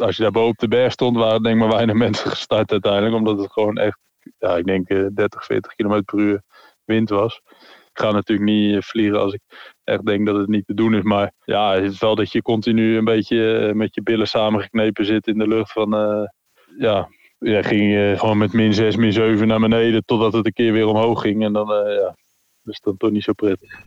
als je daar boven op de berg stond, waren denk ik maar weinig mensen gestart uiteindelijk. Omdat het gewoon echt, ja, ik denk 30, 40 km per uur wind was. Ik ga natuurlijk niet vliegen als ik echt denk dat het niet te doen is. Maar ja, het is wel dat je continu een beetje met je billen samengeknepen zit in de lucht van... ja, ja, ging gewoon met min 6, min 7 naar beneden totdat het een keer weer omhoog ging. En dan, uh, ja, dus dan toch niet zo prettig.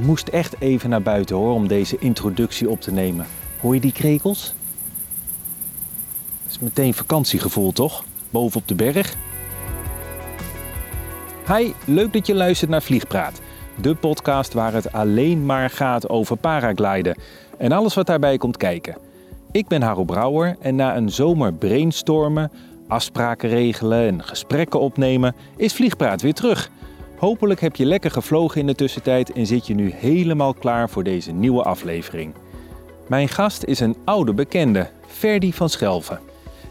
Moest echt even naar buiten hoor om deze introductie op te nemen. Hoor je die krekels? Het is meteen vakantiegevoel toch? Boven op de berg. Hi, leuk dat je luistert naar Vliegpraat. De podcast waar het alleen maar gaat over paragliden en alles wat daarbij komt kijken. Ik ben Haro Brouwer en na een zomer brainstormen, afspraken regelen en gesprekken opnemen, is Vliegpraat weer terug. Hopelijk heb je lekker gevlogen in de tussentijd en zit je nu helemaal klaar voor deze nieuwe aflevering. Mijn gast is een oude bekende, Ferdy van Schelven.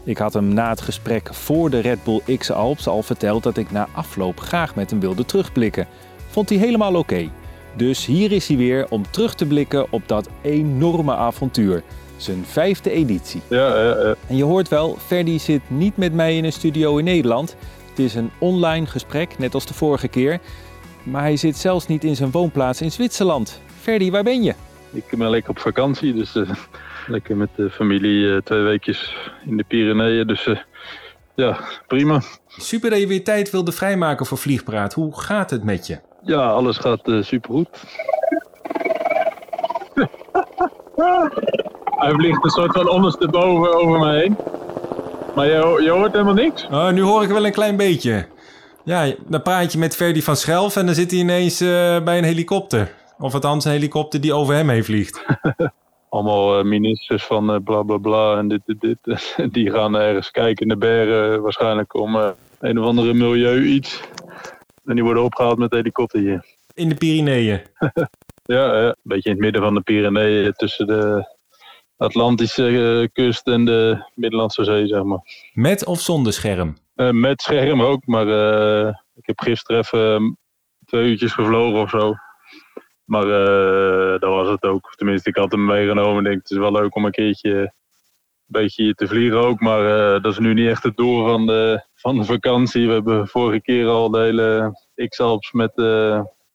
Ik had hem na het gesprek voor de Red Bull X Alps al verteld dat ik na afloop graag met hem wilde terugblikken. Vond hij helemaal oké. Dus hier is hij weer om terug te blikken op dat enorme avontuur. Zijn vijfde editie. Ja, ja, ja. En je hoort wel, Ferdy zit niet met mij in een studio in Nederland. Het is een online gesprek, net als de vorige keer. Maar hij zit zelfs niet in zijn woonplaats in Zwitserland. Ferdy, waar ben je? Ik ben lekker op vakantie, dus uh, lekker met de familie uh, twee weekjes in de Pyreneeën. Dus uh, ja, prima. Super dat je weer tijd wilde vrijmaken voor Vliegpraat. Hoe gaat het met je? Ja, alles gaat supergoed. Hij vliegt een soort van ondersteboven over me heen. Maar je, je hoort helemaal niks? Oh, nu hoor ik wel een klein beetje. Ja, dan praat je met Ferdy van Schelf en dan zit hij ineens uh, bij een helikopter. Of althans een helikopter die over hem heen vliegt. Allemaal uh, ministers van uh, bla bla bla en dit, dit, dit. die gaan ergens kijken in de bergen waarschijnlijk om een of andere milieu iets. En die worden opgehaald met een helikoptertje. In de Pyreneeën? ja, een beetje in het midden van de Pyreneeën tussen de Atlantische kust en de Middellandse Zee, zeg maar. Met of zonder scherm? Uh, met scherm ook, maar uh, ik heb gisteren even twee uurtjes gevlogen of zo. Maar uh, dat was het ook. Tenminste, ik had hem meegenomen. Ik denk, het is wel leuk om een keertje een beetje te vliegen ook. Maar dat is nu niet echt het doel van de, van de vakantie. We hebben vorige keer al de hele X-Alps met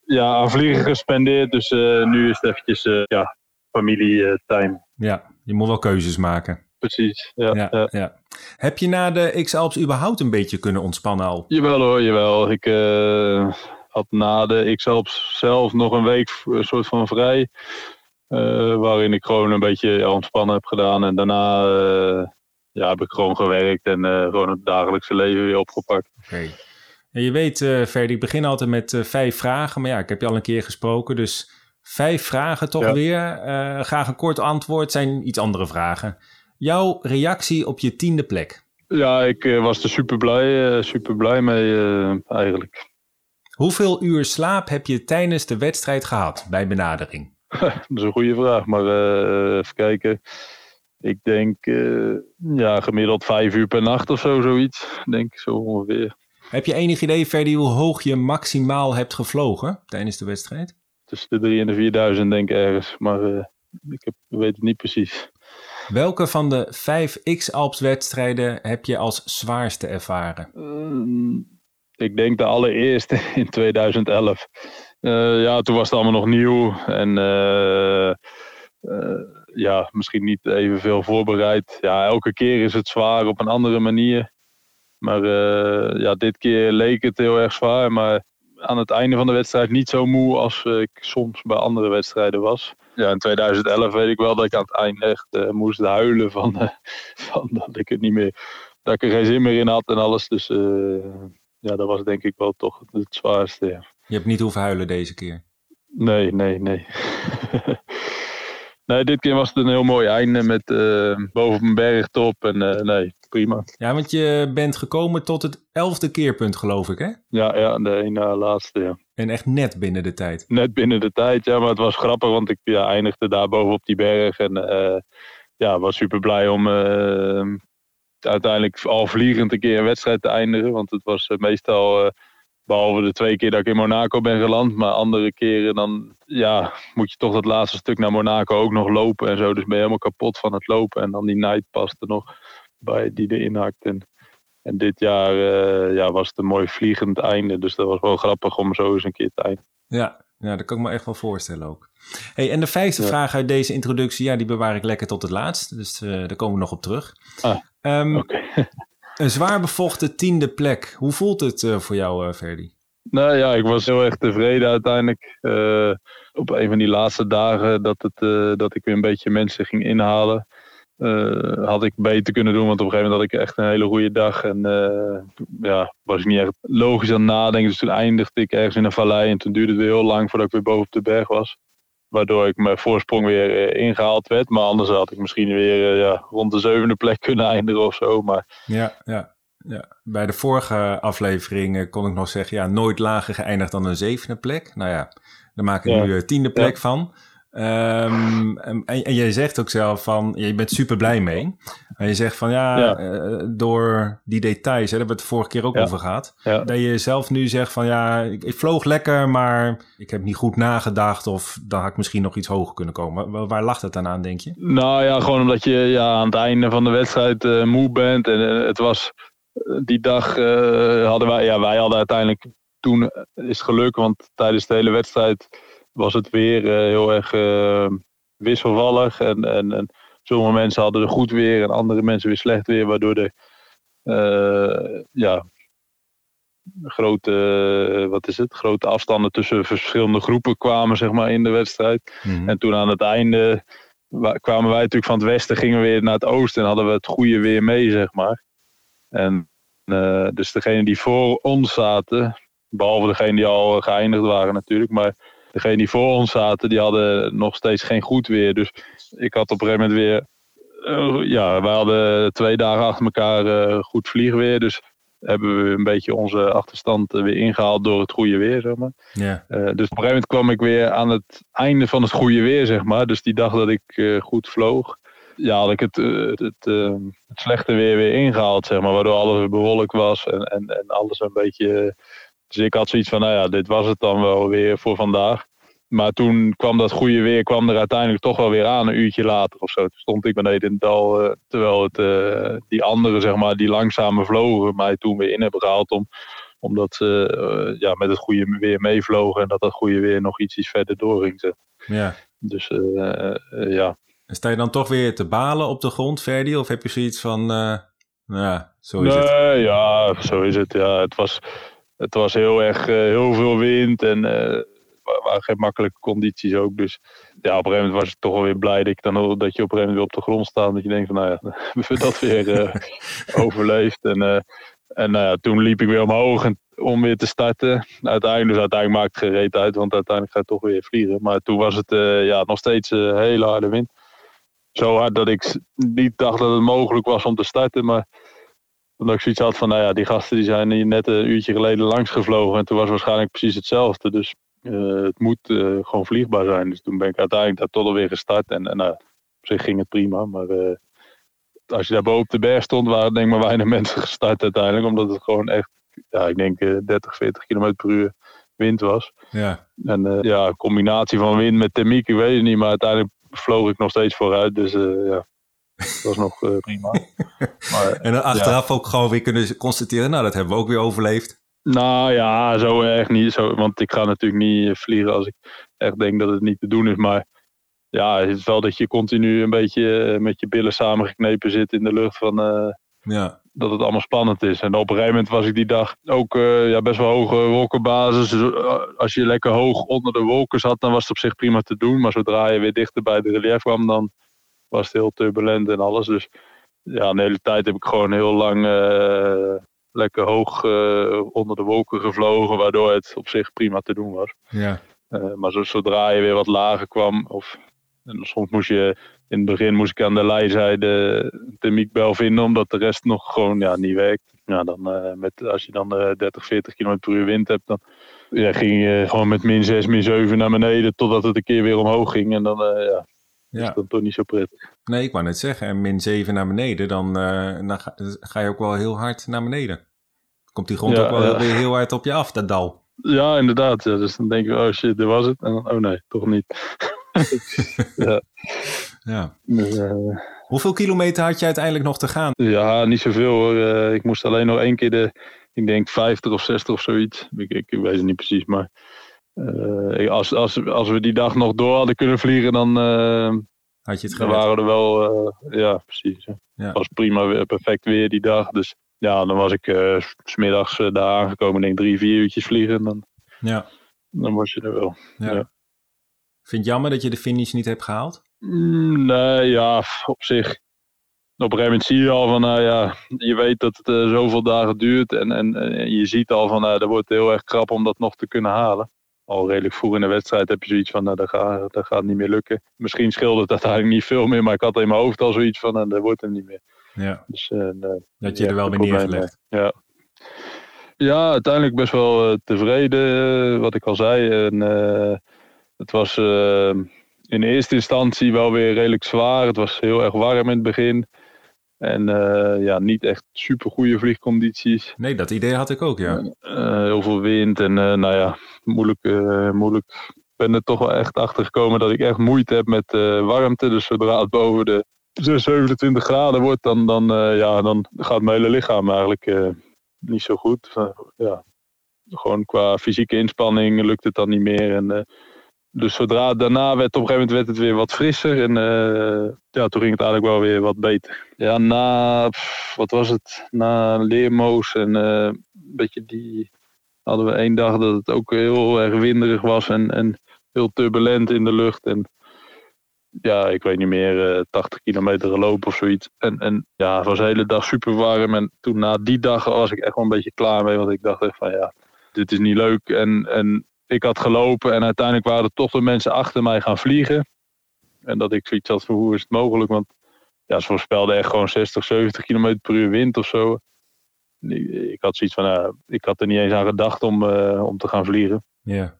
ja, aan vliegen gespendeerd. Dus nu is het eventjes ja, familietime. Ja, je moet wel keuzes maken. Precies, ja. ja, ja. Heb je na de X-Alps überhaupt een beetje kunnen ontspannen al? Jawel hoor, jawel. Ik uh, had na de X-Alps zelf nog een week een soort van vrij. Uh, waarin ik gewoon een beetje ontspannen heb gedaan. En daarna uh, ja, heb ik gewoon gewerkt en gewoon het dagelijkse leven weer opgepakt. Oké. En je weet, Ferdi, ik begin altijd met vijf vragen. Maar ja, ik heb je al een keer gesproken, dus Vijf vragen toch weer. Uh, graag een kort antwoord. zijn iets andere vragen. Jouw reactie op je tiende plek? Ja, ik uh, was er super blij, uh, super blij mee eigenlijk. Hoeveel uur slaap heb je tijdens de wedstrijd gehad bij benadering? dat is een goede vraag, maar even kijken. Ik denk ja, gemiddeld vijf uur per nacht of zo, zoiets. Denk zo ongeveer. Heb je enig idee, Ferdy, hoe hoog je maximaal hebt gevlogen tijdens de wedstrijd? Tussen de 3 en de 4000 denk ik ergens. Maar uh, ik heb, weet het niet precies. Welke van de vijf X-Alps wedstrijden heb je als zwaarste ervaren? Uh, ik denk de allereerste in 2011. Uh, ja, toen was het allemaal nog nieuw. En eh, ja, misschien niet evenveel voorbereid. Ja, elke keer is het zwaar op een andere manier. Maar ja, dit keer leek het heel erg zwaar. Maar aan het einde van de wedstrijd niet zo moe als ik soms bij andere wedstrijden was. Ja, in 2011 weet ik wel dat ik aan het eind echt uh, moest huilen van, uh, van dat ik het niet meer, dat ik er geen zin meer in had en alles. Dus uh, ja, dat was denk ik wel toch het zwaarste. Ja. Je hebt niet hoeven huilen deze keer? Nee, nee, nee. Nee, dit keer was het een heel mooi einde met boven op een bergtop. En nee, prima. Ja, want je bent gekomen tot het elfde keerpunt, geloof ik, hè? Ja, ja de ene laatste, ja. En echt net binnen de tijd. Net binnen de tijd, ja. Maar het was grappig, want ik ja, eindigde daar boven op die berg. En ja, was super blij om uiteindelijk al vliegend een keer een wedstrijd te eindigen. Want het was eh, meestal, behalve de twee keer dat ik in Monaco ben geland, maar andere keren dan ja, moet je toch dat laatste stuk naar Monaco ook nog lopen en zo. Dus ben je helemaal kapot van het lopen. En dan die night er nog bij die erin hakt. En, en dit jaar uh, ja, was het een mooi vliegend einde. Dus dat was wel grappig om zo eens een keer te eindigen. Ja, ja, dat kan ik me echt wel voorstellen ook. Hey, en de vijfde vraag uit deze introductie, ja, die bewaar ik lekker tot het laatst. Dus uh, daar komen we nog op terug. Ah, um, een zwaar bevochten tiende plek. Hoe voelt het uh, voor jou, uh, Ferdi? Nou ja, ik was heel erg tevreden uiteindelijk. op een van die laatste dagen dat, het, dat ik weer een beetje mensen ging inhalen. had ik beter kunnen doen, want op een gegeven moment had ik echt een hele goede dag. En ja, was ik niet echt logisch aan het nadenken. Dus toen eindigde ik ergens in een vallei. En toen duurde het weer heel lang voordat ik weer boven op de berg was. Waardoor ik mijn voorsprong weer eh, ingehaald werd. Maar anders had ik misschien weer eh, ja, rond de zevende plek kunnen eindigen of zo. Maar... Ja, ja, ja. Bij de vorige aflevering eh, kon ik nog zeggen, ja, nooit lager geëindigd dan een zevende plek. Nou ja, daar maak ik nu een tiende plek van. Um, en, en jij zegt ook zelf van, je bent super blij mee. En je zegt van ja, ja. Uh, door die details, hè, daar hebben we het de vorige keer ook over gehad. Ja. Dat je zelf nu zegt van ja, ik, ik, vloog lekker, maar ik heb niet goed nagedacht of dan had ik misschien nog iets hoger kunnen komen. Waar, waar lag het dan aan, denk je? Nou ja, gewoon omdat je ja, aan het einde van de wedstrijd uh, moe bent. En uh, het was die dag hadden wij, ja, wij hadden uiteindelijk toen is het geluk, want tijdens de hele wedstrijd was het weer heel erg wisselvallig. En, en, en, sommige mensen hadden er goed weer en andere mensen weer slecht weer. Waardoor de uh, ja, grote, wat is het, grote afstanden tussen verschillende groepen kwamen zeg maar, in de wedstrijd. Mm-hmm. En toen aan het einde kwamen wij natuurlijk van het westen, gingen we weer naar het oosten en hadden we het goede weer mee, zeg maar. En dus degene die voor ons zaten, behalve degene die al geëindigd waren natuurlijk, maar degene die voor ons zaten, die hadden nog steeds geen goed weer. Dus ik had op een gegeven moment weer... Uh, ja, wij hadden twee dagen achter elkaar uh, goed vliegweer. Dus hebben we een beetje onze achterstand weer ingehaald door het goede weer, zeg maar. Yeah. Uh, dus op een gegeven moment kwam ik weer aan het einde van het goede weer, zeg maar. Dus die dag dat ik goed vloog, ja, had ik het, het, het, het, slechte weer weer ingehaald, zeg maar. Waardoor alles bewolkt was en, en, en alles een beetje dus ik had zoiets van, nou ja, dit was het dan wel weer voor vandaag. Maar toen kwam dat goede weer kwam er uiteindelijk toch wel weer aan, een uurtje later of zo. Toen stond ik beneden in het dal, uh, terwijl het, uh, die anderen, zeg maar, die langzame vlogen, mij toen weer in hebben gehaald. Om, omdat ze uh, ja, met het goede weer meevlogen en dat dat goede weer nog iets, iets verder doorging. Zeg. Ja. Dus ja. En sta je dan toch weer te balen op de grond, Verdi? Of heb je zoiets van, nou ja, zo is nee, het? Ja, zo is het. Ja, het was het was heel erg heel veel wind en waren geen makkelijke condities ook. Dus ja, op een gegeven moment was ik toch wel weer blij dat, ik dan, dat je op een gegeven moment weer op de grond staat. Dat je denkt van nou ja, we hebben dat weer uh, overleefd. En, en nou ja, toen liep ik weer omhoog en, om weer te starten. Uiteindelijk, dus uiteindelijk maakt het gereed uit, want uiteindelijk ga je toch weer vliegen. Maar toen was het ja, nog steeds hele harde wind. Zo hard dat ik niet dacht dat het mogelijk was om te starten, maar omdat ik zoiets had van, nou ja, die gasten die zijn hier net een uurtje geleden langs gevlogen. En toen was waarschijnlijk precies hetzelfde. Dus het moet uh, gewoon vliegbaar zijn. Dus toen ben ik uiteindelijk daar toch alweer gestart. En, en uh, op zich ging het prima. Maar als je daar boven op de berg stond, waren denk ik maar weinig mensen gestart uiteindelijk. Omdat het gewoon echt, ja, ik denk 30, 40 km per uur wind was. Ja. En ja, een combinatie van wind met thermiek, ik weet het niet. Maar uiteindelijk vloog ik nog steeds vooruit. Dus ja, dat was nog uh, prima. Maar, en dan achteraf ja. ook gewoon weer kunnen constateren, nou dat hebben we ook weer overleefd. Nou ja, zo erg niet. Zo, want ik ga natuurlijk niet vliegen als ik echt denk dat het niet te doen is. Maar ja, het is wel dat je continu een beetje eh, met je billen samengeknepen zit in de lucht van... Uh, ja. Dat het allemaal spannend is. En op een gegeven moment was ik die dag ook uh, ja, best wel hoge wolkenbasis. Dus als je lekker hoog onder de wolken zat, dan was het op zich prima te doen. Maar zodra je weer dichter bij de relief kwam, dan was het heel turbulent en alles. Dus ja, de hele tijd heb ik gewoon heel lang uh, lekker hoog uh, onder de wolken gevlogen, waardoor het op zich prima te doen was. Ja. Uh, maar zo, zodra je weer wat lager kwam, of En soms moest je, in het begin moest ik aan de lijzijde de miekbel vinden, omdat de rest nog gewoon ja, niet werkt. Ja, dan, met, als je dan 30, 40 km per uur wind hebt, dan ja, ging je gewoon met min 6, min 7 naar beneden, totdat het een keer weer omhoog ging. En dan, ja, ja. is dat toch niet zo prettig. Nee, ik wou net zeggen, en min 7 naar beneden, dan, dan ga, ga, je ook wel heel hard naar beneden. Komt die grond ook wel weer heel hard op je af, dat dal. Ja, inderdaad. Ja. Dus dan denk je, oh shit, dit was het. En dan, oh nee, toch niet. ja. ja. Dus, uh, Hoeveel kilometer had je uiteindelijk nog te gaan? Ja, niet zoveel hoor. Uh, ik moest alleen nog één keer de, ik denk 50 of 60 of zoiets. Ik, ik, ik weet het niet precies, maar uh, als, als, als we die dag nog door hadden kunnen vliegen, dan, had je het dan waren we er wel, ja precies. Ja. Het was prima, perfect weer die dag. Dus ja, dan was ik uh, smiddags uh, daar aangekomen, denk drie, vier uurtjes vliegen. En dan, ja. dan was je er wel. Ja. ja. Vind je jammer dat je de finish niet hebt gehaald? Mm, nee, ja, op zich. Op een gegeven moment zie je al van, nou ja, je weet dat het uh, zoveel dagen duurt. En, en, en, je ziet al van, nou, dat wordt heel erg krap om dat nog te kunnen halen. Al redelijk vroeg in de wedstrijd heb je zoiets van, nou, dat gaat, dat gaat niet meer lukken. Misschien scheelde het uiteindelijk niet veel meer, maar ik had in mijn hoofd al zoiets van, nou, dat wordt hem niet meer. Ja. Dus, uh, dat je er wel weer neergelegd. Ja. ja, uiteindelijk best wel uh, tevreden, wat ik al zei. En, uh, het was in eerste instantie wel weer redelijk zwaar. Het was heel erg warm in het begin. En ja, niet echt super goede vliegcondities. Nee, dat idee had ik ook, ja. heel veel wind en nou ja, moeilijk. moeilijk. Ik ben er toch wel echt achter gekomen dat ik echt moeite heb met warmte. Dus zodra het boven de 27 graden wordt, dan, dan, ja, dan gaat mijn hele lichaam eigenlijk niet zo goed. Ja. Gewoon qua fysieke inspanning lukt het dan niet meer. En, dus zodra daarna werd, op een gegeven moment werd het weer wat frisser. En ja, toen ging het eigenlijk wel weer wat beter. Ja, na, wat was het? Na Leermoos en een beetje die... Hadden we één dag dat het ook heel erg winderig was en, en heel turbulent in de lucht. En ja, ik weet niet meer, uh, 80 kilometer gelopen of zoiets. En, en ja, het was de hele dag super warm. En toen na die dag was ik echt wel een beetje klaar mee. Want ik dacht echt van ja, dit is niet leuk. En, en ik had gelopen en uiteindelijk waren er toch de mensen achter mij gaan vliegen. En dat ik zoiets had van hoe is het mogelijk? Want ja, ze voorspelden echt gewoon 60, 70 kilometer per uur wind of zo. Ik had zoiets van, ja, ik had er niet eens aan gedacht om, uh, om te gaan vliegen. Ja.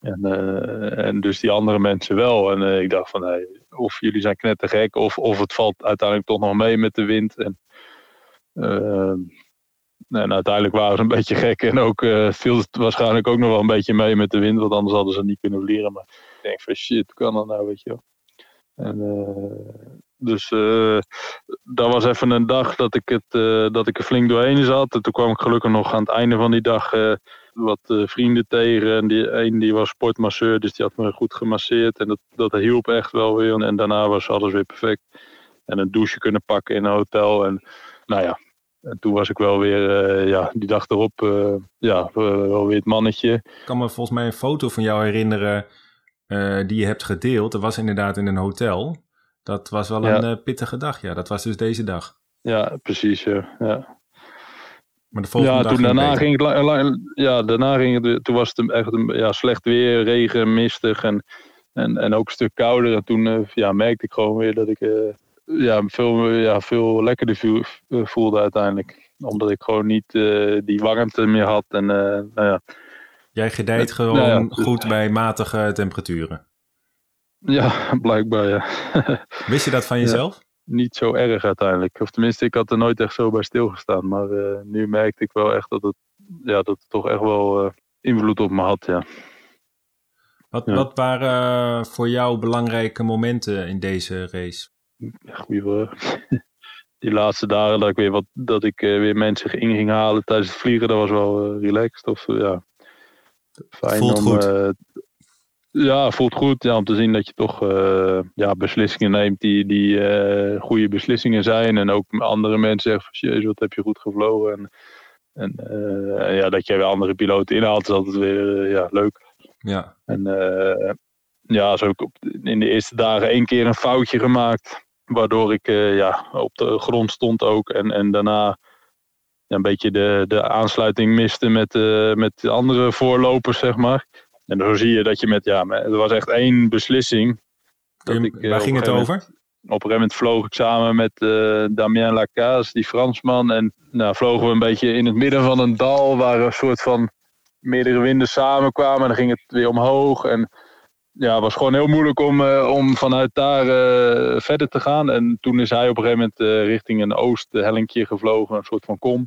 En, uh, en dus die andere mensen wel. En uh, ik dacht van, hey, of jullie zijn knettergek, of, of het valt uiteindelijk toch nog mee met de wind. En, en uiteindelijk waren ze een beetje gek. En ook viel het waarschijnlijk ook nog wel een beetje mee met de wind, want anders hadden ze niet kunnen vliegen. Maar ik denk van shit, kan dat nou, weet je wel. En, dus dat was even een dag dat ik, het, dat ik er flink doorheen zat. En toen kwam ik gelukkig nog aan het einde van die dag wat vrienden tegen. En die een die was sportmasseur, dus die had me goed gemasseerd. En dat, dat hielp echt wel weer. En daarna was alles weer perfect. En een douche kunnen pakken in een hotel. En nou ja, en toen was ik wel weer, uh, ja, die dag erop, uh, ja, wel weer het mannetje. Ik kan me volgens mij een foto van jou herinneren die je hebt gedeeld. Dat was inderdaad in een hotel. Dat was wel ja. een pittige dag, ja. Dat was dus deze dag. Ja, precies, ja. ja. Maar de volgende ja, dag toen daarna ging het, ja, daarna ging het, toen was het echt een, ja, slecht weer, regen, mistig en, en, en ook een stuk kouder. En toen ja, merkte ik gewoon weer dat ik ja, veel, ja, veel lekkerder eh, voelde uiteindelijk. Omdat ik gewoon niet uh, die warmte meer had. En, nou ja. Jij gedijt gewoon nou ja, goed bij matige temperaturen? Ja, blijkbaar ja. Wist je dat van jezelf? niet zo erg uiteindelijk. Of tenminste, ik had er nooit echt zo bij stilgestaan. Maar uh, nu merkte ik wel echt dat het, ja, dat het toch echt wel invloed op me had. Ja. Wat, ja. wat waren voor jou belangrijke momenten in deze race? Vraag. Die laatste dagen dat ik weer, wat, dat ik weer mensen in ging halen tijdens het vliegen, dat was wel relaxed. Of, ja, fijn Voelt om, goed. Ja, voelt goed ja, om te zien dat je toch ja, beslissingen neemt die, die goede beslissingen zijn. En ook andere mensen zeggen van jezus, wat heb je goed gevlogen. En, en uh, ja, dat je weer andere piloten inhaalt is altijd weer ja, leuk. Ja. En ja, zo ook op, in de eerste dagen één keer een foutje gemaakt. Waardoor ik ja, op de grond stond ook. En, en daarna een beetje de, de aansluiting miste met, met de andere voorlopers, zeg maar. En zo zie je dat je met, ja, er was echt één beslissing. Dat ik, Waar ging het over? Op een gegeven moment vloog ik samen met Damien Lacaze, die Fransman. En nou, vlogen we een beetje in het midden van een dal waar een soort van meerdere winden samenkwamen. En dan ging het weer omhoog. En ja, het was gewoon heel moeilijk om, uh, om vanuit daar uh, verder te gaan. En toen is hij op een gegeven moment uh, richting een oosthellinkje gevlogen, een soort van kom.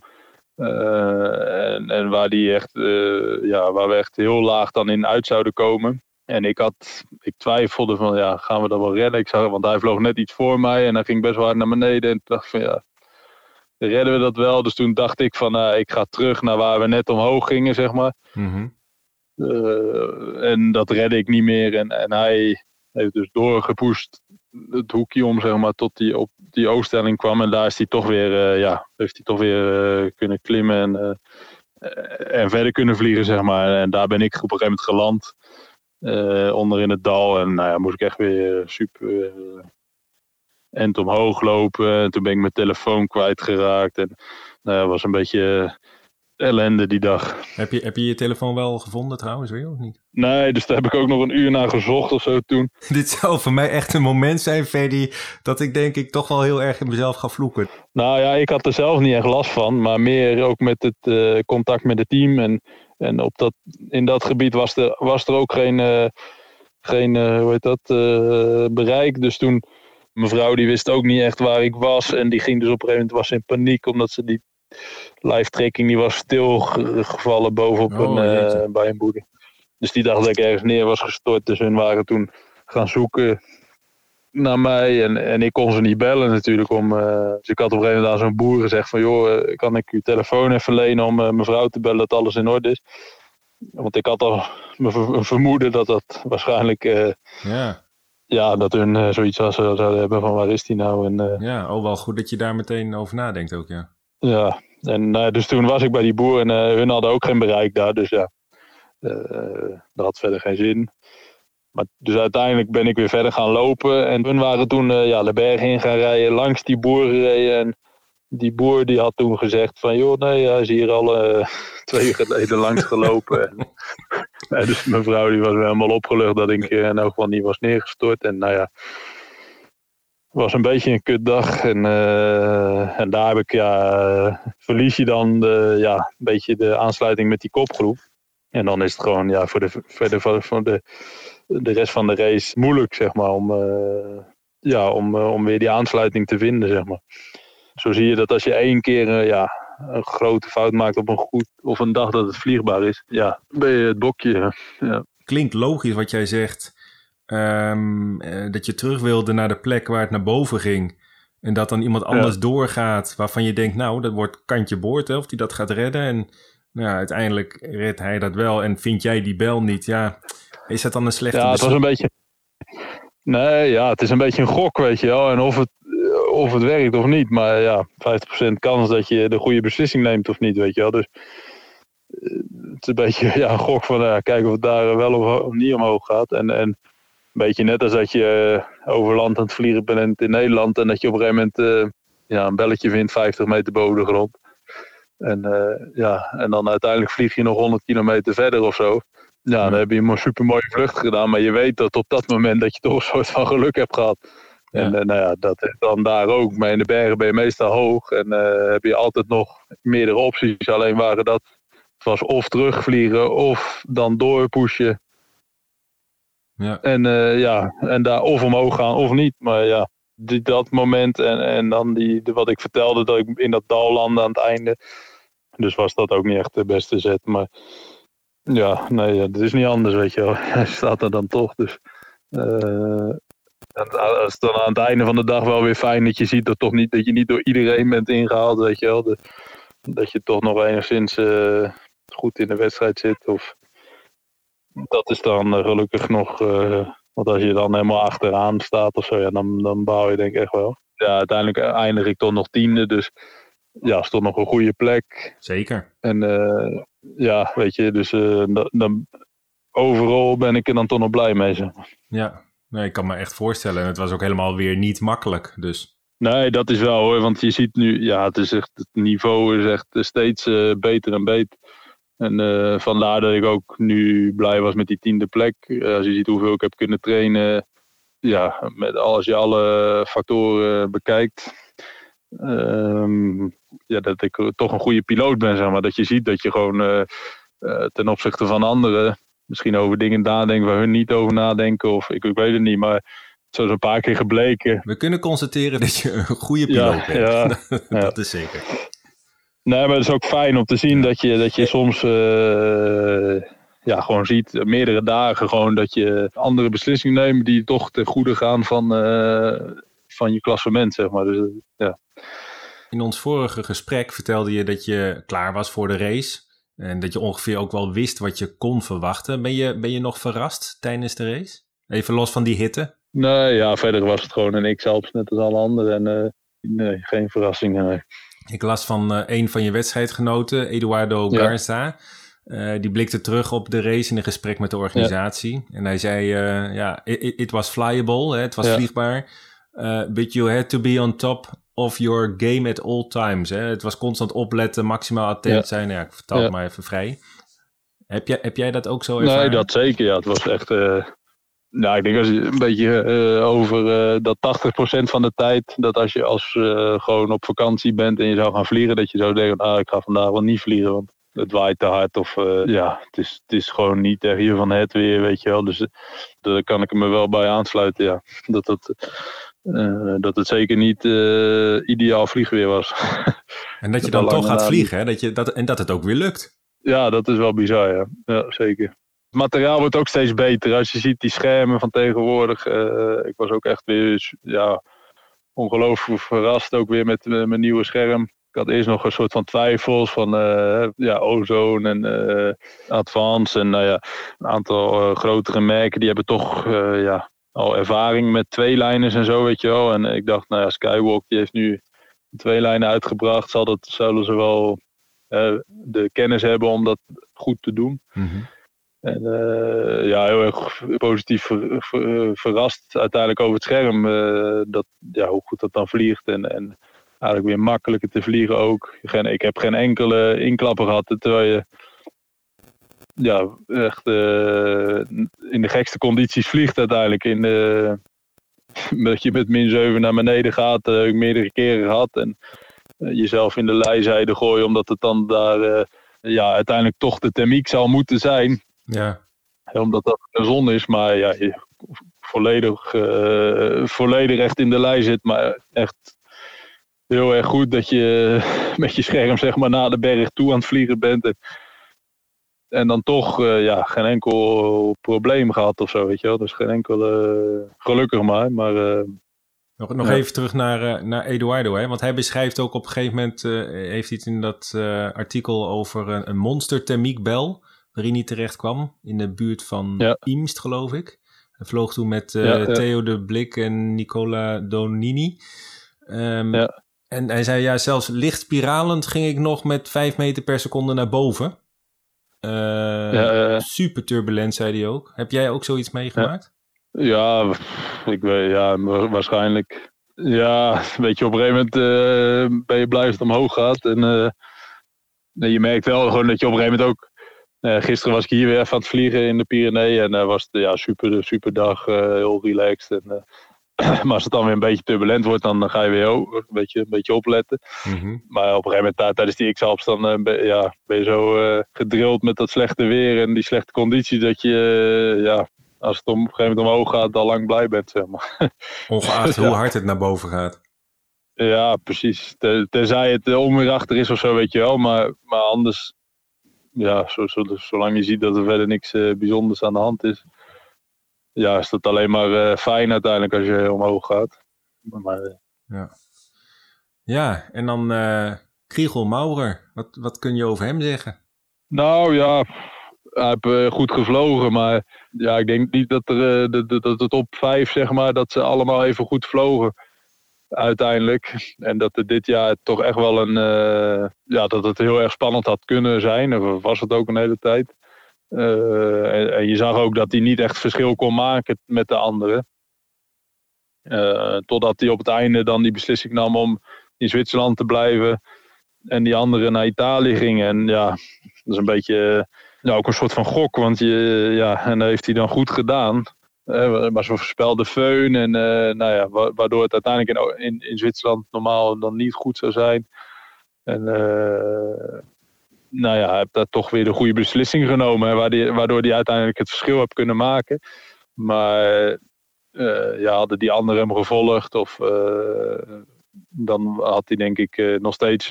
en, en waar, die echt, ja, waar we echt heel laag dan in uit zouden komen. En ik, had, ik twijfelde van, ja, gaan we dat wel redden? Ik zag, want hij vloog net iets voor mij en hij ging best wel hard naar beneden. En dacht van, ja, redden we dat wel? Dus toen dacht ik van, ik ga terug naar waar we net omhoog gingen, zeg maar. Mm uh, en dat redde ik niet meer. En, en hij heeft dus doorgepusht het hoekje om, zeg maar, tot hij op die ooststelling kwam. En daar is hij toch weer, uh, ja, heeft hij toch weer uh, kunnen klimmen en, en verder kunnen vliegen, zeg maar. En daar ben ik op een gegeven moment geland. onder in het dal. En nou ja, moest ik echt weer super end omhoog lopen. En toen ben ik mijn telefoon kwijtgeraakt. En nou was een beetje ellende die dag. Heb je, heb je je telefoon wel gevonden trouwens weer of niet? Nee, dus daar heb ik ook nog een uur naar gezocht of zo toen. Dit zou voor mij echt een moment zijn, Freddy, dat ik denk ik toch wel heel erg in mezelf ga vloeken. Nou ja, ik had er zelf niet echt last van, maar meer ook met het uh, contact met het team. En, en op dat, in dat gebied was er, was er ook geen, uh, geen uh, hoe heet dat, bereik. Dus toen, mevrouw die wist ook niet echt waar ik was. En die ging dus op een gegeven moment was in paniek, omdat ze die live tracking die was stilgevallen bovenop oh, een, uh, bij een boerder. Dus die dacht dat ik ergens neer was gestort. Dus hun waren toen gaan zoeken naar mij. En, en ik kon ze niet bellen natuurlijk. Om, uh, dus ik had op een gegeven moment aan zo'n boer gezegd van... joh, uh, kan ik uw telefoon even lenen om uh, mevrouw te bellen dat alles in orde is? Want ik had al een vermoeden dat dat waarschijnlijk... ja. Ja, dat hun zoiets was, zouden hebben van waar is die nou? En, ja, oh wel goed dat je daar meteen over nadenkt ook, ja. Ja, en uh, dus toen was ik bij die boer en uh, hun hadden ook geen bereik daar. Dus ja, uh, dat had verder geen zin. Maar dus uiteindelijk ben ik weer verder gaan lopen. En hun waren toen ja, de berg in gaan rijden, langs die boer gereden. En die boer die had toen gezegd van... joh, nee, hij is hier al twee geleden langs gelopen. en, dus mijn vrouw die was helemaal opgelucht dat ik in elk geval niet was neergestort. En nou ja was een beetje een kutdag. En, uh, en daar heb ik, ja, verlies je dan de, ja, een beetje de aansluiting met die kopgroep. En dan is het gewoon ja, voor, de, verder voor, de, de rest van de race moeilijk, zeg maar, om, uh, ja, om, om weer die aansluiting te vinden, zeg maar. Zo zie je dat als je één keer ja, een grote fout maakt op een goed of een dag dat het vliegbaar is, ja, ben je het bokje. Ja. Klinkt logisch wat jij zegt. Um, dat je terug wilde naar de plek waar het naar boven ging. En dat dan iemand anders doorgaat waarvan je denkt, nou, dat wordt kantje boord, hè, of die dat gaat redden. En nou ja, uiteindelijk redt hij dat wel en vind jij die bel niet. Ja, is dat dan een slechte Ja, het was een beetje... Nee, ja, het is een beetje een gok, weet je wel. En of het, of het werkt of niet. Maar ja, 50% kans dat je de goede beslissing neemt of niet, weet je wel. Dus eh, het is een beetje ja, een gok van, ja, kijken of het daar wel of, niet omhoog gaat. En, en beetje net als dat je eh, over land aan het vliegen bent in Nederland. En dat je op een gegeven moment uh, ja, een belletje vindt 50 meter boven de grond. En, uh, ja, en dan uiteindelijk vlieg je nog 100 kilometer verder of zo. Ja, dan heb je een super mooie vlucht gedaan. Maar je weet dat op dat moment dat je toch een soort van geluk hebt gehad. En nou ja, dat is dan daar ook. Maar in de bergen ben je meestal hoog. En heb je altijd nog meerdere opties. Alleen waren dat was of terugvliegen of dan doorpushen. Ja. En, uh, ja, en daar of omhoog gaan of niet. Maar ja, die, dat moment en, en dan die, wat ik vertelde, dat ik in dat dal landde aan het einde. Dus was dat ook niet echt de beste zet. Maar ja, nee, het is niet anders, weet je wel. Hij staat er dan toch. Dus uh, is dan aan het einde van de dag wel weer fijn dat je ziet dat, toch niet, dat je niet door iedereen bent ingehaald, weet je wel. Dat je toch nog enigszins uh, goed in de wedstrijd zit. Of dat is dan uh, gelukkig nog. Uh, want als je dan helemaal achteraan staat of zo, ja, dan, dan bouw je denk ik echt wel. Ja, uiteindelijk eindig ik toch nog tiende. Dus ja, is toch nog een goede plek. Zeker. En uh, ja, weet je, dus dan, overal ben ik er dan toch nog blij mee. Zeg Ja, nee, ik kan me echt voorstellen. En het was ook helemaal weer niet makkelijk. Dus. Nee, dat is wel hoor. Want je ziet nu, ja, het, is echt, het niveau is echt steeds beter en beter. En uh, vandaar dat ik ook nu blij was met die tiende plek. Uh, als je ziet hoeveel ik heb kunnen trainen. ja, met, als je alle factoren bekijkt, ehm, ja, dat ik toch een goede piloot ben, zeg maar. Dat je ziet dat je gewoon ten opzichte van anderen misschien over dingen nadenken waar hun niet over nadenken. Of ik, ik weet het niet, maar zo is een paar keer gebleken. We kunnen constateren dat je een goede piloot bent. Ja, dat is zeker. Nee, maar het is ook fijn om te zien dat je, dat je soms uh, ja, gewoon ziet, meerdere dagen gewoon, dat je andere beslissingen neemt die toch ten goede gaan van, uh, van je klassement, zeg maar. Dus, uh, ja. In ons vorige gesprek vertelde je dat je klaar was voor de race. En dat je ongeveer ook wel wist wat je kon verwachten. Ben je, ben je nog verrast tijdens de race? Even los van die hitte? Nee, ja, verder was het gewoon een X-Alps net als alle anderen. En nee, geen verrassingen. Nee. Ik las van uh, een van je wedstrijdgenoten, Eduardo Garza. Uh, die blikte terug op de race in een gesprek met de organisatie. En hij zei, uh, ja, it, it, was flyable, hè, het was vliegbaar. but you had to be on top of your game at all times. Hè. Het was constant opletten, maximaal attent zijn. Ja, ik vertaal het maar even vrij. Heb jij, heb jij dat ook zo ervaren? Nee, dat zeker. Ja, het was echt... Nou, ik denk als je een beetje uh, over uh, dat 80% van de tijd, dat als je als uh, gewoon op vakantie bent en je zou gaan vliegen, dat je zou denken, ah, ik ga vandaag wel niet vliegen, want het waait te hard. Of ja, het is, het is gewoon niet echt hier van het weer, weet je wel. Dus daar kan ik me wel bij aansluiten, ja. Dat het, dat het zeker niet ideaal vliegweer was. En dat je dan toch gaat vliegen, hè? Dat je, dat, en dat het ook weer lukt. Ja, dat is wel bizar, ja. Ja, zeker het materiaal wordt ook steeds beter. Als je ziet die schermen van tegenwoordig. Uh, ik was ook echt weer ja, ongelooflijk verrast ook weer met uh, mijn nieuwe scherm. Ik had eerst nog een soort van twijfels van uh, ja, Ozone en Advance. En nou ja, een aantal grotere merken die hebben toch ja, al ervaring met twee lijnen en zo, weet je wel. En ik dacht, nou ja, Skywalk die heeft nu twee lijnen uitgebracht. Zal dat, zullen ze wel de kennis hebben om dat goed te doen. -hmm. En uh, ja, heel erg positief ver, verrast uiteindelijk over het scherm. Uh, dat, ja, hoe goed dat dan vliegt. En, en eigenlijk weer makkelijker te vliegen ook. Geen, ik heb geen enkele inklapper gehad. Terwijl je ja, echt in de gekste condities vliegt uiteindelijk. In, dat je met min 7 naar beneden gaat. meerdere keren gehad. En jezelf in de lijzijde gooien. Omdat het dan daar ja, uiteindelijk toch de thermiek zal moeten zijn. Ja. Omdat dat een zon is, maar ja, je volledig, uh, volledig echt in de lei zit. Maar echt heel erg goed dat je met je scherm zeg maar naar de berg toe aan het vliegen bent. En, en dan toch uh, ja, geen enkel probleem gehad of zo, weet je wel. Dus geen enkel, uh, gelukkig maar. maar nog, nog ja. even terug naar, naar Eduardo, hè? want hij beschrijft ook op een gegeven moment, heeft iets in dat artikel over een, een monster thermiekbel waarin hij terecht kwam. In de buurt van ja. Imst, geloof ik. Hij vloog toen met uh, ja, Theo de Blik en Nicola Donini. Um, en hij zei, ja, zelfs licht spiralend ging ik nog met 5 meter per seconde naar boven. Uh, super turbulent, zei hij ook. Heb jij ook zoiets meegemaakt? Ja, ik weet, ja, waarschijnlijk. Ja, weet je, op een gegeven moment uh, ben je blij als het omhoog gaat. En je merkt wel gewoon dat je op een gegeven moment ook uh, gisteren was ik hier weer even aan het vliegen in de Pyreneeën. En uh, was het ja, super, super dag, uh, heel relaxed. En, maar als het dan weer een beetje turbulent wordt, dan ga je weer oh, een, beetje, een beetje opletten. Mm -hmm. Maar op een gegeven moment tijdens die X-Alps dan ben, ja, ben je zo gedrild met dat slechte weer en die slechte condities. Dat je, ja, als het om, op een gegeven moment omhoog gaat, al lang blij bent. Zeg maar. Ongeacht hoe hard het naar boven gaat. Ja, precies. Tenzij het onweer is of zo, weet je wel. Maar, maar anders ja, zo, zo, zolang je ziet dat er verder niks uh, bijzonders aan de hand is, ja, is dat alleen maar uh, fijn uiteindelijk als je omhoog gaat. Maar, uh, ja. ja, en dan uh, Kriegel Maurer, wat, wat kun je over hem zeggen? Nou ja, hij heeft goed gevlogen, maar ja, ik denk niet dat, er, de, de, dat de top 5, zeg maar, dat ze allemaal even goed vlogen uiteindelijk. En dat er dit jaar toch echt wel een. Uh, ja, dat het heel erg spannend had kunnen zijn. Of was het ook een hele tijd. Uh, en, je zag ook dat hij niet echt verschil kon maken met de anderen. Totdat hij op het einde dan die beslissing nam om in Zwitserland te blijven. En die anderen naar Italië gingen. En ja, dat is een beetje. Ja, ook een soort van gok. Want je, ja, en dat heeft hij dan goed gedaan. Maar ze voorspelde feun en nou ja, waardoor het uiteindelijk in, in, Zwitserland normaal dan niet goed zou zijn. En nou ja, heb daar toch weer de goede beslissing genomen. waardoor hij uiteindelijk het verschil heeft kunnen maken. Maar ja, hadden die anderen hem gevolgd of dan had hij denk ik nog steeds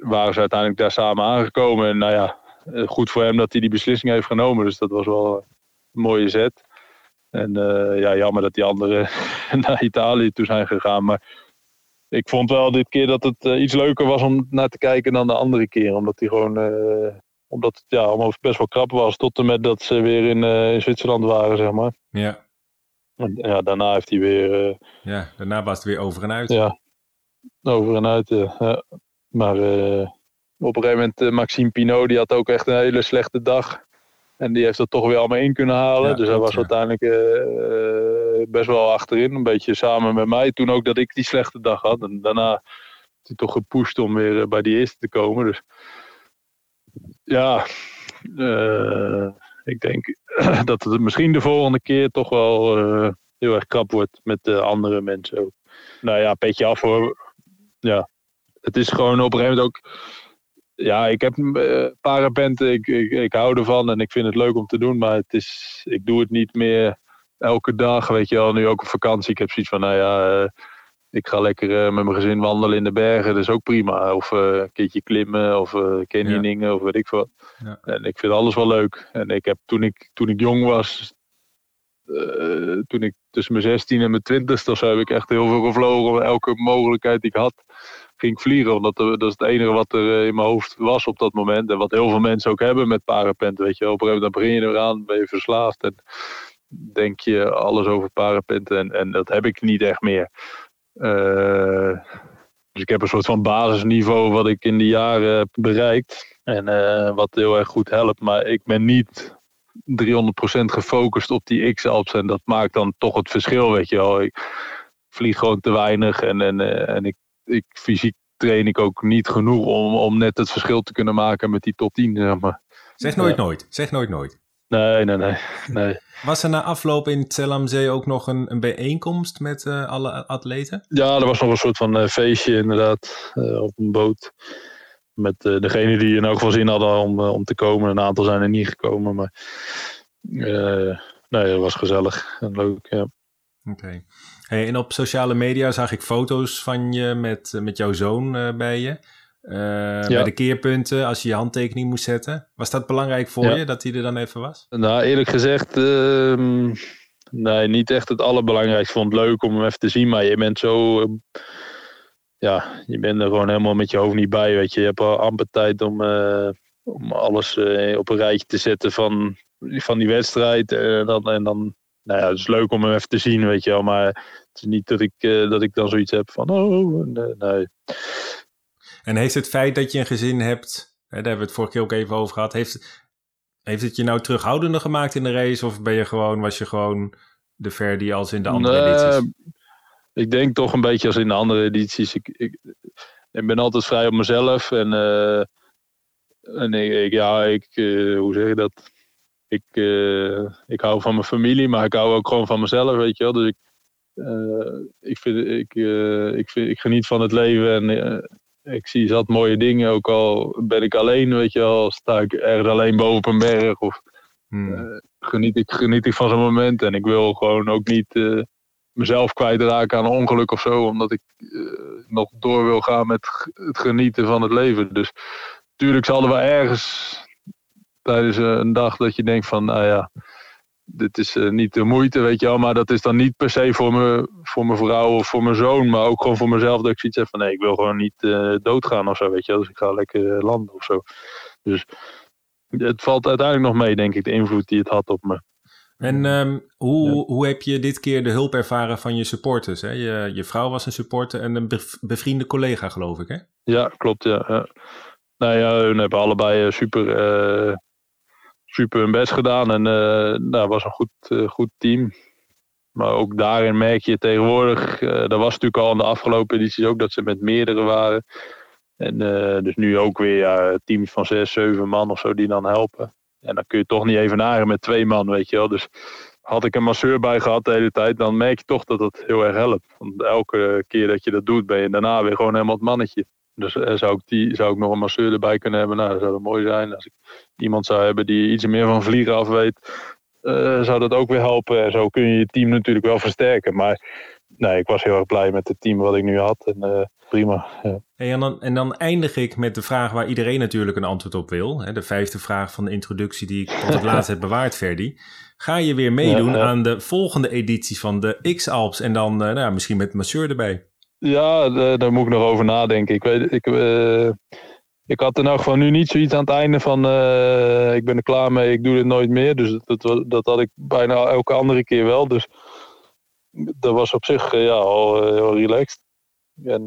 waren ze uiteindelijk daar samen aangekomen. En nou ja, goed voor hem dat hij die beslissing heeft genomen. Dus dat was wel mooie zet. En ja, jammer dat die anderen naar Italië toe zijn gegaan. Maar ik vond wel dit keer dat het iets leuker was om naar te kijken dan de andere keer. Omdat hij gewoon omdat het ja, allemaal best wel krap was. Tot en met dat ze weer in, in Zwitserland waren, zeg maar. Ja. En ja, daarna heeft hij weer... Ja, daarna was het weer over en uit. Ja, over en uit, ja. Maar op een gegeven moment, Maxime Pinot, die had ook echt een hele slechte dag. En die heeft dat toch weer allemaal in kunnen halen. Ja, dus hij was ja. uiteindelijk best wel achterin. Een beetje samen met mij. Toen ook dat ik die slechte dag had. En daarna heeft hij toch gepusht om weer bij die eerste te komen. Dus ja, ik denk dat het misschien de volgende keer toch wel uh, heel erg krap wordt met de andere mensen ook. Nou ja, petje af hoor. Ja, het is gewoon op een gegeven moment ook. Ja, ik heb uh, parapenten, ik, ik, ik hou ervan en ik vind het leuk om te doen, maar het is, ik doe het niet meer elke dag, weet je wel. Nu ook op vakantie, ik heb zoiets van, nou ja, uh, ik ga lekker uh, met mijn gezin wandelen in de bergen, dat is ook prima. Of een keertje klimmen, of canyoningen, ja. of weet ik wat. Ja. En ik vind alles wel leuk. En ik heb toen ik, toen ik jong was, toen ik tussen mijn 16 en mijn 20 of zo, heb ik echt heel veel gevlogen. Elke mogelijkheid die ik had, ging vliegen. Omdat dat is het enige wat er in mijn hoofd was op dat moment. En wat heel veel mensen ook hebben met parapenten, weet je. Op een gegeven moment begin je eraan, ben je verslaafd en denk je alles over parapenten. En, en dat heb ik niet echt meer. Uh, dus ik heb een soort van basisniveau wat ik in die jaren heb bereikt. En uh, wat heel erg goed helpt. Maar ik ben niet 300% gefocust op die X-Alps. En dat maakt dan toch het verschil, weet je wel. Ik vlieg gewoon te weinig. En, en, en ik, ik, fysiek train ik ook niet genoeg om, om net het verschil te kunnen maken met die top 10. Zeg, maar. zeg nooit nooit. Zeg nooit nooit. Nee, nee, nee. nee. Was er na afloop in Zellamzee ook nog een, een bijeenkomst met uh, alle atleten? Ja, er was nog een soort van uh, feestje inderdaad uh, op een boot. Met degene die in elk geval zin hadden om, om te komen. Een aantal zijn er niet gekomen, maar nee, het was gezellig en leuk, ja. Oké. Okay. Hey, en op sociale media zag ik foto's van je met, met jouw zoon bij je. Uh, ja. Bij de keerpunten, als je je handtekening moest zetten. Was dat belangrijk voor ja. je, dat hij er dan even was? Nou, eerlijk gezegd, uh, nee, niet echt het allerbelangrijkste. Ik vond het leuk om hem even te zien, maar je bent zo... Uh, ja, je bent er gewoon helemaal met je hoofd niet bij, weet je. Je hebt al amper tijd om, eh, om alles op een rijtje te zetten van, van die wedstrijd. En dan, en dan nou ja, het is leuk om hem even te zien, weet je wel. Maar het is niet dat ik, dat ik dan zoiets heb van, oh, nee. nee. En heeft het feit dat je een gezin hebt, hè, daar hebben we het vorige keer ook even over gehad, heeft, heeft het je nou terughoudender gemaakt in de race? Of ben je gewoon, was je gewoon de Verdi als in de andere nee, edities? Ik denk toch een beetje als in de andere edities. Ik, ik, ik ben altijd vrij op mezelf. En, uh, en ik, ja, ik, uh, hoe zeg je dat? Ik, uh, ik hou van mijn familie, maar ik hou ook gewoon van mezelf, weet je wel. Dus ik, ik, vind, ik, ik, vind, ik geniet van het leven en ik zie zat mooie dingen, ook al ben ik alleen, weet je wel, sta ik ergens alleen boven op een berg. Of hmm. geniet, ik, geniet ik van zo'n moment. En ik wil gewoon ook niet mezelf kwijtraken aan een ongeluk of zo, omdat ik nog door wil gaan met het genieten van het leven. Dus tuurlijk zal er wel ergens tijdens een dag dat je denkt van, nou ja, dit is uh, niet de moeite, weet je wel. Maar dat is dan niet per se voor, me, voor mijn vrouw of voor mijn zoon. Maar ook gewoon voor mezelf dat ik zoiets heb van... Nee, ik wil gewoon niet uh, doodgaan of zo, weet je wel. Dus ik ga lekker landen of zo. Dus het valt uiteindelijk nog mee, denk ik, de invloed die het had op me. En um, hoe, ja. hoe heb je dit keer de hulp ervaren van je supporters? Hè? Je, je vrouw was een supporter en een bevriende collega, geloof ik, hè? Ja, klopt, ja. ja. Nou ja, hun hebben allebei super super hun best gedaan. En uh, nou, was een goed, uh, goed team. Maar ook daarin merk je tegenwoordig, uh, dat was natuurlijk al in de afgelopen edities ook, dat ze met meerdere waren. En dus nu ook weer ja, teams van zes, zeven man of zo die dan helpen. En dan kun je toch niet even naren met twee man, weet je wel. Dus had ik een masseur bij gehad de hele tijd, dan merk je toch dat het heel erg helpt. Want elke keer dat je dat doet, ben je daarna weer gewoon helemaal het mannetje. Dus uh, zou, ik die, zou ik nog een masseur erbij kunnen hebben? Nou, dat zou dat mooi zijn. Als ik iemand zou hebben die iets meer van vliegen af weet, uh, zou dat ook weer helpen. En zo kun je je team natuurlijk wel versterken. Maar nee, ik was heel erg blij met het team wat ik nu had. En uh, prima. Ja. Hey, en, dan, en dan eindig ik met de vraag waar iedereen natuurlijk een antwoord op wil. Hè, de vijfde vraag van de introductie die ik tot het laatst heb bewaard, Ferdi. Ga je weer meedoen ja, ja. aan de volgende editie van de X-Alps en dan uh, nou, misschien met masseur erbij? Ja, daar moet ik nog over nadenken. Ik, weet, ik, uh, ik had er nou gewoon nu niet zoiets aan het einde van uh, ik ben er klaar mee, ik doe dit nooit meer. Dus dat, dat had ik bijna elke andere keer wel. Dus dat was op zich ja, al heel relaxed. En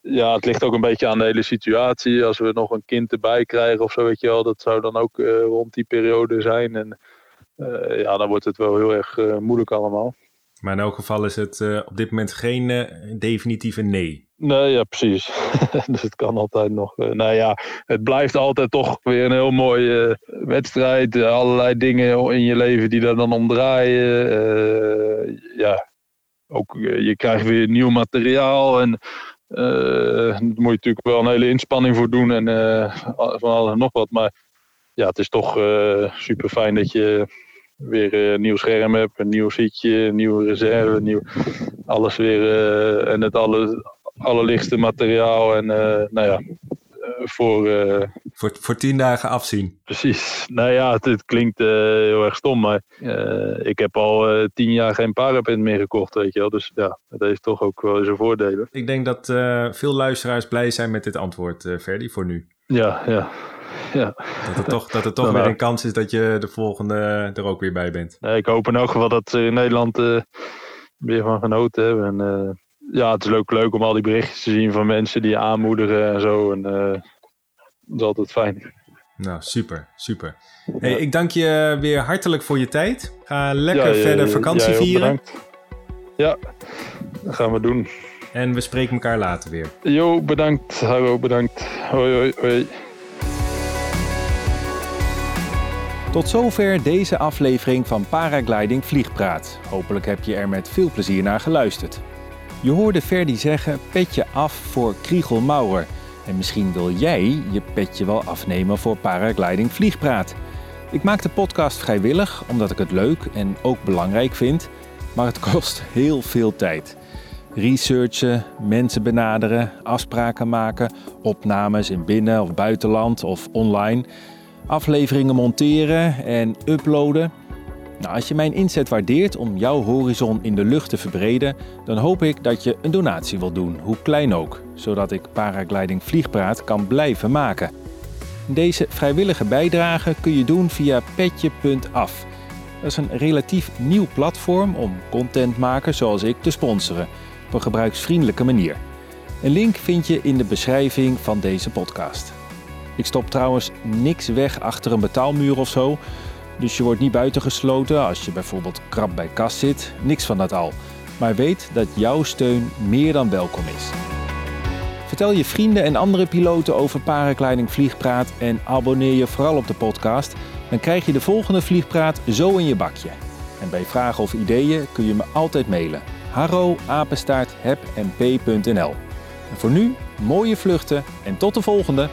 ja, het ligt ook een beetje aan de hele situatie. Als we nog een kind erbij krijgen of zo, weet je wel, dat zou dan ook rond die periode zijn. En ja, dan wordt het wel heel erg moeilijk allemaal. Maar in elk geval is het op dit moment geen definitieve nee. Nee, ja, precies. dus het kan altijd nog. nou ja, het blijft altijd toch weer een heel mooie wedstrijd. allerlei dingen in je leven die daar dan om draaien. ja, ook je krijgt weer nieuw materiaal en uh, daar moet je natuurlijk wel een hele inspanning voor doen en uh, van alles en nog wat. Maar ja, het is toch uh, super fijn dat je weer een nieuw scherm hebt, een nieuw zitje, een nieuwe reserve, nieuw, alles weer en het alle, allerlichtste materiaal. En nou ja, voor, uh, voor, voor tien dagen afzien. Precies. Nou ja, het, het klinkt uh, heel erg stom, maar uh, ik heb al tien jaar geen parapent meer gekocht, weet je wel. Dus ja, dat heeft toch ook wel zijn voordelen. Ik denk dat veel luisteraars blij zijn met dit antwoord, Ferdi, voor nu. Ja, ja. Ja. Dat er toch, dat er toch weer een kans is dat je de volgende er ook weer bij bent. Nee, ik hoop in elk geval dat ze in Nederland weer van genoten hebben. En ja, het is ook leuk om al die berichtjes te zien van mensen die je aanmoedigen en zo. En uh, dat is altijd fijn. Nou, super, super. Hey, ja. Ik dank je weer hartelijk voor je tijd. Ga lekker ja, verder vakantie vieren. Bedankt. Ja, dat gaan we doen. En we spreken elkaar later weer. Jo, bedankt. Hallo, bedankt. Hoi, hoi, hoi. Tot zover deze aflevering van Paragliding Vliegpraat. Hopelijk heb je er met veel plezier naar geluisterd. Je hoorde Ferdi zeggen petje af voor Kriegel Maurer. En misschien wil jij je petje wel afnemen voor Paragliding Vliegpraat. Ik maak de podcast vrijwillig omdat ik het leuk en ook belangrijk vind, maar het kost heel veel tijd. Researchen, mensen benaderen, afspraken maken, opnames in binnen- of buitenland of online, afleveringen monteren en uploaden. Nou, als je mijn inzet waardeert om jouw horizon in de lucht te verbreden, dan hoop ik dat je een donatie wilt doen, hoe klein ook, zodat ik Paragliding Vliegpraat kan blijven maken. Deze vrijwillige bijdrage kun je doen via petje.af. Dat is een relatief nieuw platform om contentmakers zoals ik te sponsoren, op een gebruiksvriendelijke manier. Een link vind je in de beschrijving van deze podcast. Ik stop trouwens niks weg achter een betaalmuur of zo. Dus je wordt niet buitengesloten als je bijvoorbeeld krap bij kas zit. Niks van dat al. Maar weet dat jouw steun meer dan welkom is. Vertel je vrienden en andere piloten over paragliding Vliegpraat en abonneer je vooral op de podcast. Dan krijg je de volgende Vliegpraat zo in je bakje. En bij vragen of ideeën kun je me altijd mailen. harro En voor nu, mooie vluchten en tot de volgende!